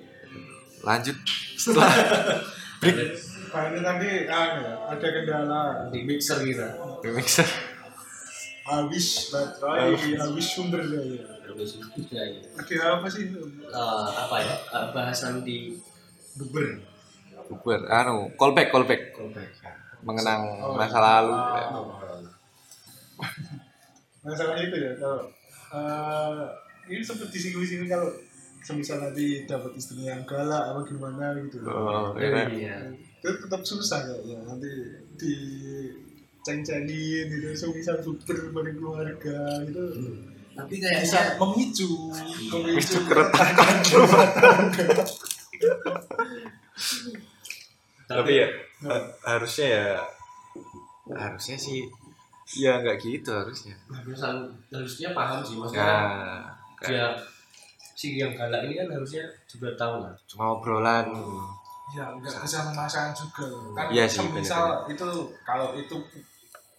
lanjut setelah Nah ini tadi ya, ada kendala Di mixer kita. mixer habis baterai, habis sumber daya. Habis itu ya, ya. Ada apa sih? Eh, apa ya? Eh, bahasan di buber. bubar anu callback callback Callback. mengenang masa lalu Masalah itu ya kalau eh, ini sempat disinggung-singgung kalau semisal nanti dapat istri yang galak apa gimana gitu. oh iya Iya. Itu tetap susah kayaknya nanti di ceng-cengin gitu semisal super bareng keluarga gitu. Tapi bisa kayaknya memicu Memicu. Keretakan tapi ya ha- harusnya ya harusnya sih ya nggak gitu harusnya. Harusan harusnya paham sih maksudnya ya kayak dia si yang galak ini kan harusnya juga tahu lah. Cuma obrolan. Ya nggak bisa memaksakan juga. Kan Iya sih, misal itu kalau itu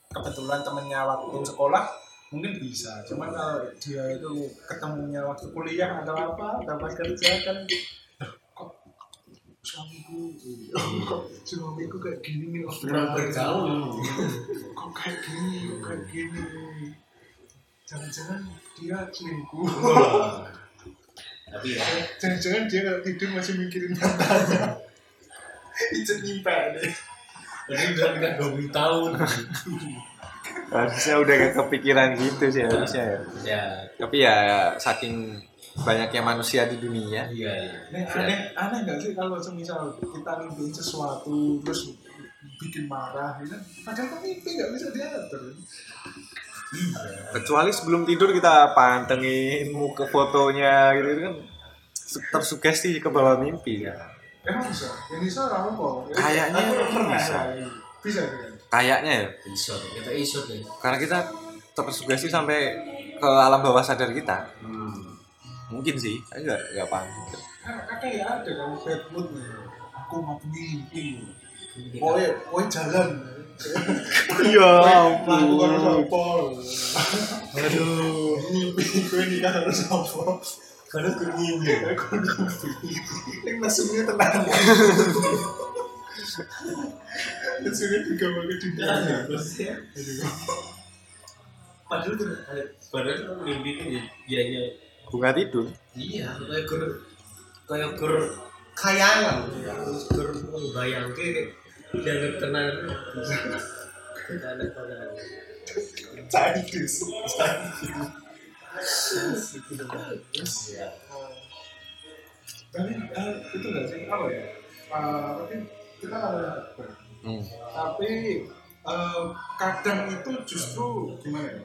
kebetulan temennya waktu sekolah mungkin bisa. Cuman kalau dia itu ketemunya waktu kuliah atau apa pas kerja kan "Loh, kok suamiku kok suamiku kayak gini nih kurang bergaul. Kok kayak gini kok kayak gini? Jangan-jangan dia selingkuh. Tapi ya. Jangan-jangan dia kalau tidur masih mikirin mantannya itu nyimpen. deh ini udah udah dua puluh tahun. Harusnya udah gak kepikiran gitu sih harusnya ya. Ya. Tapi ya saking banyaknya manusia di dunia. Iya iya. Nih, aneh aneh nggak sih kalau semisal kita mimpiin sesuatu terus bikin marah gitu. Kan padahal kan mimpi nggak bisa diatur. Kecuali sebelum tidur kita pantengin muka fotonya gitu kan su- tersugesti ke bawah mimpi. Ya emang bisa? Yang bisa apa kok Kayaknya pernah bisa. ya. bisa kan kayaknya ya. Iso kita iso deh. Karena kita tersugesti sampai ke alam bawah sadar kita. Hmm. mungkin sih saya nggak nggak paham. Kan ya ada kalau bad mood nih. Aku mau mimpi. Jalan. Ya aduh. Mimpi nikah harus apa karena aku mimpi yang mesumnya tenang mesumnya juga mau ke dunia padahal tuh padahal tuh mimpi itu ya ya, ya. Bunga tidur. Iya kayak gur kayak gur kayangan. Terus gur bayang kayak jangan kenal kenal kenal Chinese ya tapi eh, itu nggak sih? Apa ya? Eh, tapi kita ada kabar. hmm. tapi eh, kadang itu justru gimana ya?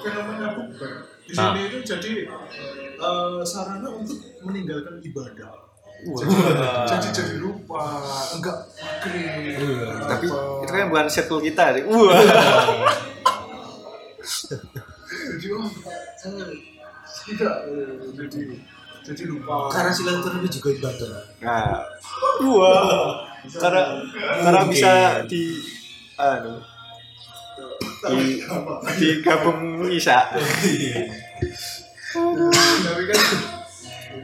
Fenomena bukber di Ah. sini itu jadi eh, sarana untuk meninggalkan ibadah. Jadi jadi lupa enggak maghrib tapi itu kan bukan circle kita sih. Wah jadi oh saya tidak eh, jadi jadi lupa. karena silaturahmi juga ibadah nah wah karena karena bisa di anu di digabung bisa tapi kan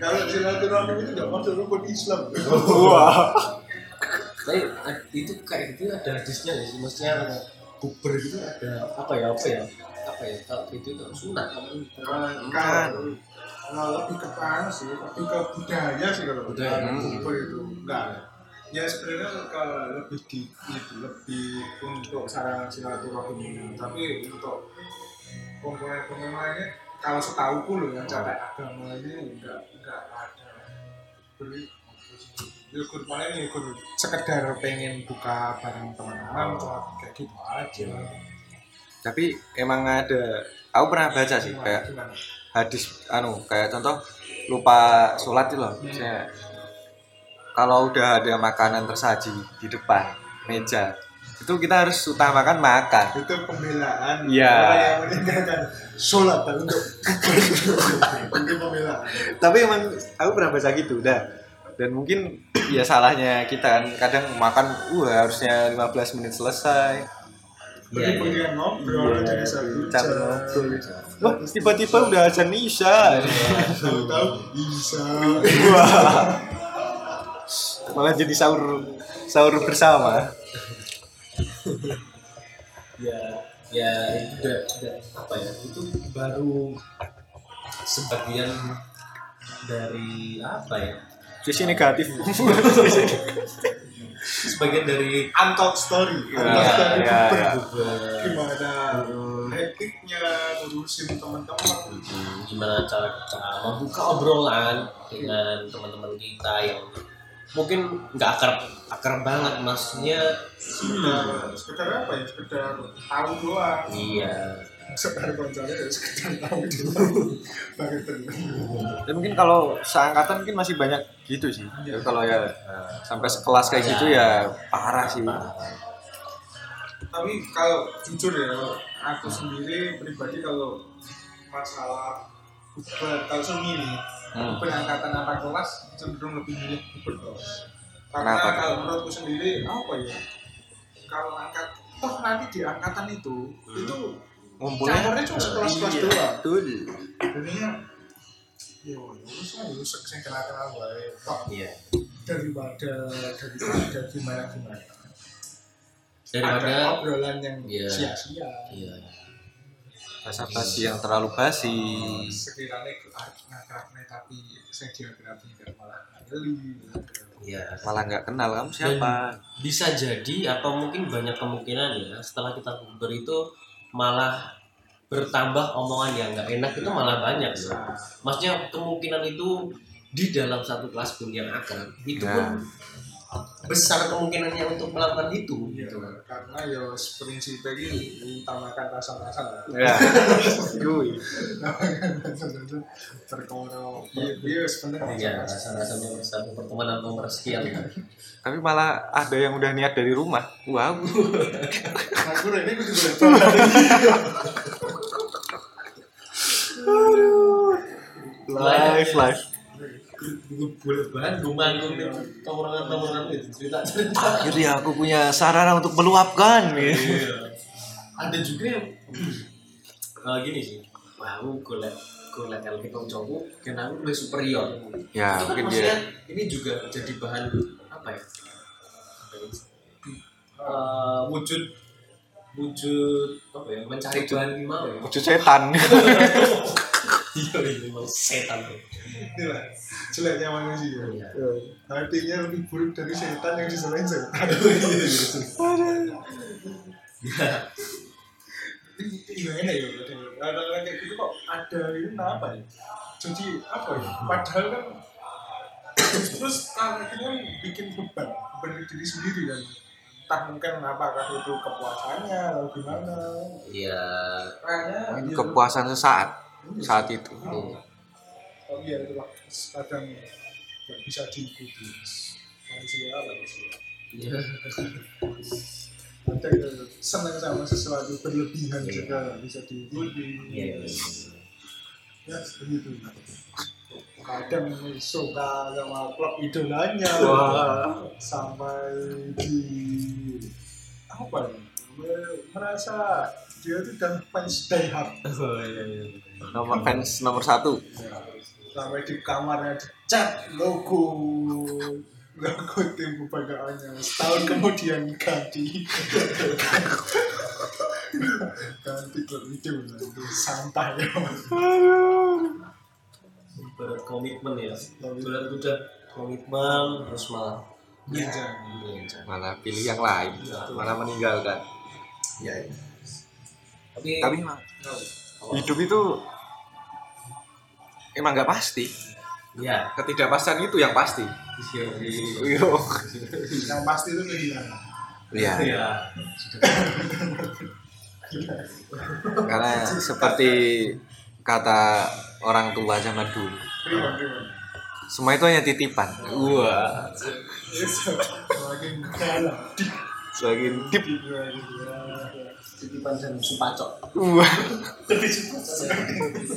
kalau silaturahmi itu nggak masuk rukun Islam. Wah tapi ad- itu kayak gitu ada hadisnya sih? Maksudnya bukber gitu ada apa ya apa ya apa ya kalau gitu itu sunat. Kan kalau lebih ke mana sih lebih ke budaya sih kalau Budaya. bukber itu enggak. Ya sebenarnya ke lebih di itu lebih untuk sarana silaturahmi. Tapi untuk komponen-komponen lainnya kalau setahu loh yang catat agama ini enggak enggak ada. Beli gue paling gue sekedar pengen buka bareng teman-teman atau kayak gitu aja tapi emang ada aku pernah baca sih kayak hadis anu kayak contoh lupa sholat itu loh. Misalnya kalau udah ada makanan tersaji di depan meja itu kita harus utamakan makan. Itu pembelaan. Meninggalkan sholat untuk untuk pembelaan. Tapi emang aku pernah baca gitu udah dan mungkin ya salahnya kita kan kadang makan uh harusnya 15 menit selesai Iya, Pergi iya. ngobrol jadi satu. Wah, tiba-tiba udah azan Isya. Tahu-tahu. Malah jadi sahur sahur bersama. ya ya itu udah, udah apa ya itu baru sebagian dari apa ya Sisi negatif. sebagian dari Untold story. Ya, story ya, Uber. ya. Gimana hektiknya ngurusin teman-teman. gimana cara kita membuka obrolan dengan teman-teman kita yang mungkin nggak akrab akrab banget maksudnya Sekedar, sekedar apa ya? Sekedar tahu doang. iya Konsolnya ya. Baru. Ya, mungkin kalau seangkatan mungkin masih banyak gitu sih. Tapi kalau ya sampai sekelas kayak gitu ya parah sih. Tapi kalau jujur ya, aku sendiri pribadi kalau masalah kalau semini Hmm. penangkatan antar kelas cenderung lebih milih Uber. Karena Kenapa? kalau menurutku sendiri apa ya? Kalau angkat toh nanti di angkatan itu itu Ngumpulnya campurnya cuma sekelas-kelas Iya, doang. Betul. Jadinya ya wis lah ya sing sing kenal-kenal wae. Toh iya daripada daripada gimana gimana. daripada Ada obrolan yang Iya. sia-sia. iya Basa-basi yang terlalu basi. sekiranya ngakrabnya tapi saya dia kenapa tidak malah ngeli iya Malah nggak kenal kamu siapa. bisa jadi atau mungkin banyak kemungkinan ya setelah kita bukber itu malah bertambah omongan yang nggak enak itu malah banyak ya. maksudnya kemungkinan itu di dalam satu kelas pun yang akrab itu Ya. pun besar kemungkinannya untuk melakukan itu gitu karena ya prinsipnya ini utamakan rasa-rasa Ya. Yui. berkoro iya iya sebenarnya ya rasa-rasa nomor satu pertemanan nomor sekian. Tapi malah ada yang udah niat dari rumah. Wow. aku ini aku juga Live live. Boleh banget gue manggung di tawuran-tawuran itu cerita-cerita Akhirnya aku punya sarana untuk meluapkan. nih. Iya. ada juga yang eh, gini sih wow gue liat kalau kita cowok karena aku lebih superior Ya, itu kan mungkin maksudnya dia ini juga jadi bahan apa ya ya? Eh, wujud wujud apa ya mencari bahan gimana ya wujud setan. iya ini memang setan tuh jeleknya manusia Iya. artinya lebih buruk dari setan yang diselain setan. Ini gimana ya kadang-kadang kayak gitu kok ada ini apa ya? Jadi apa ya? Padahal kan terus karena itu kan bikin beban beban diri sendiri kan. Entah mungkin apakah itu kepuasannya atau gimana. Iya. Kayaknya ya, kepuasan sesaat iya. saat itu. Iya. Oh iya itulah. Kadang nggak bisa diikuti. Manusia manusia iya. Ada senang sama sesuatu berlebihan juga bisa diikuti. Iya. Ya begitu. Kadang suka sama klub idolanya. Wah. sampai di apa ya merasa dia itu dan fans die hard. Oh iya iya. Nomor fans nomor satu. Ya, sampai di kamarnya dicat logo logo tim kebanggaannya setahun kemudian ganti ganti klub itu itu sampah ya berat komitmen ya berat udah komitmen terus malah. Iya. Malah pilih yang lain. Malah meninggalkan. ya tapi Tapi emang hidup itu emang nggak pasti. ya Ketidakpastian itu yang pasti. Yo. yang pasti itu kehilangan Iya. ya Karena seperti kata orang tua zaman dulu, semua itu hanya titipan. Wah. dalam deep Semakin deep. titipan dan supacok Wah.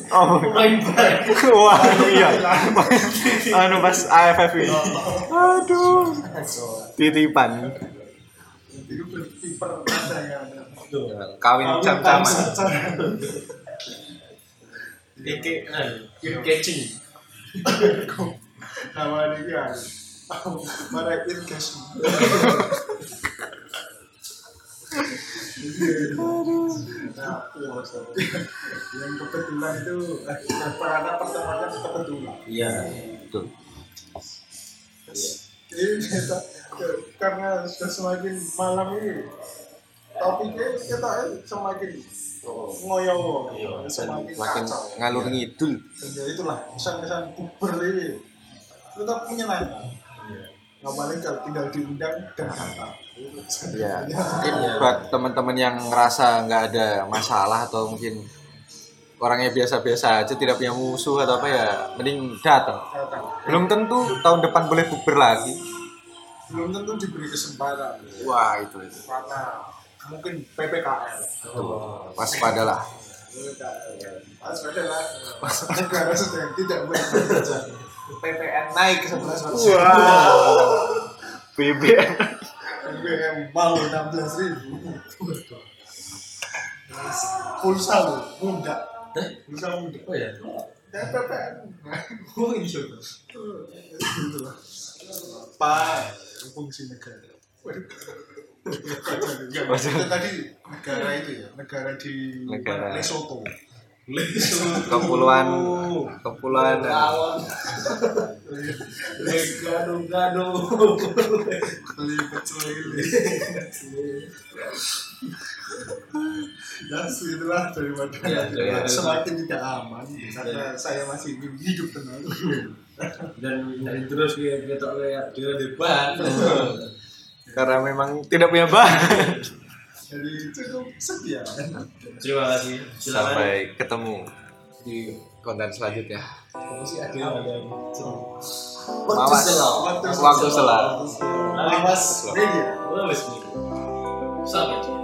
Oh. main Wah, iya. Anu pas AFF ini. Aduh. Titipan. kawin cam-caman Ike, anu, catching. nama ini irgas nah, yang kebetulan itu eh, karena pertemuannya kebetulan. Iya. betul. Kita karena sudah semakin malam ini topiknya kita eh, semakin ngoyo Iya, semakin kacau. ngalur ngidul. Ya itulah kesan-kesan puber ini. Tetap menyenangkan paling kalau tinggal diundang dan datang ya mungkin buat teman-teman yang ngerasa nggak ada masalah atau mungkin orangnya biasa-biasa aja tidak punya musuh atau apa ya mending datang. Belum tentu tahun depan boleh bukber lagi. Belum tentu diberi kesempatan. Wah itu itu. Karena mungkin PPKL waspadalah PPKL waspada lah. Negara sedang tidak saja PPN naik ke 11 persen BBM BBM malu 16 ribu pulsa lu muda pulsa muda Oh ya. dan PPN Oh iya. lah pak fungsi negara Waduh. itu tadi negara itu ya negara di Negara. Lesotho kepulauan kepulauan. Kelipet celili ya itulah daripada Ya, daripada- semakin tidak aman karena saya masih hidup tenang Dan dari terus kita kita kayak dia debat. karena memang tidak punya bahan jadi cukup sekian Terima kasih. Silakan. sampai ketemu di konten selanjutnya Masih ada yang. Waktu Waktu selang. Mawas media wes nih. Sampai.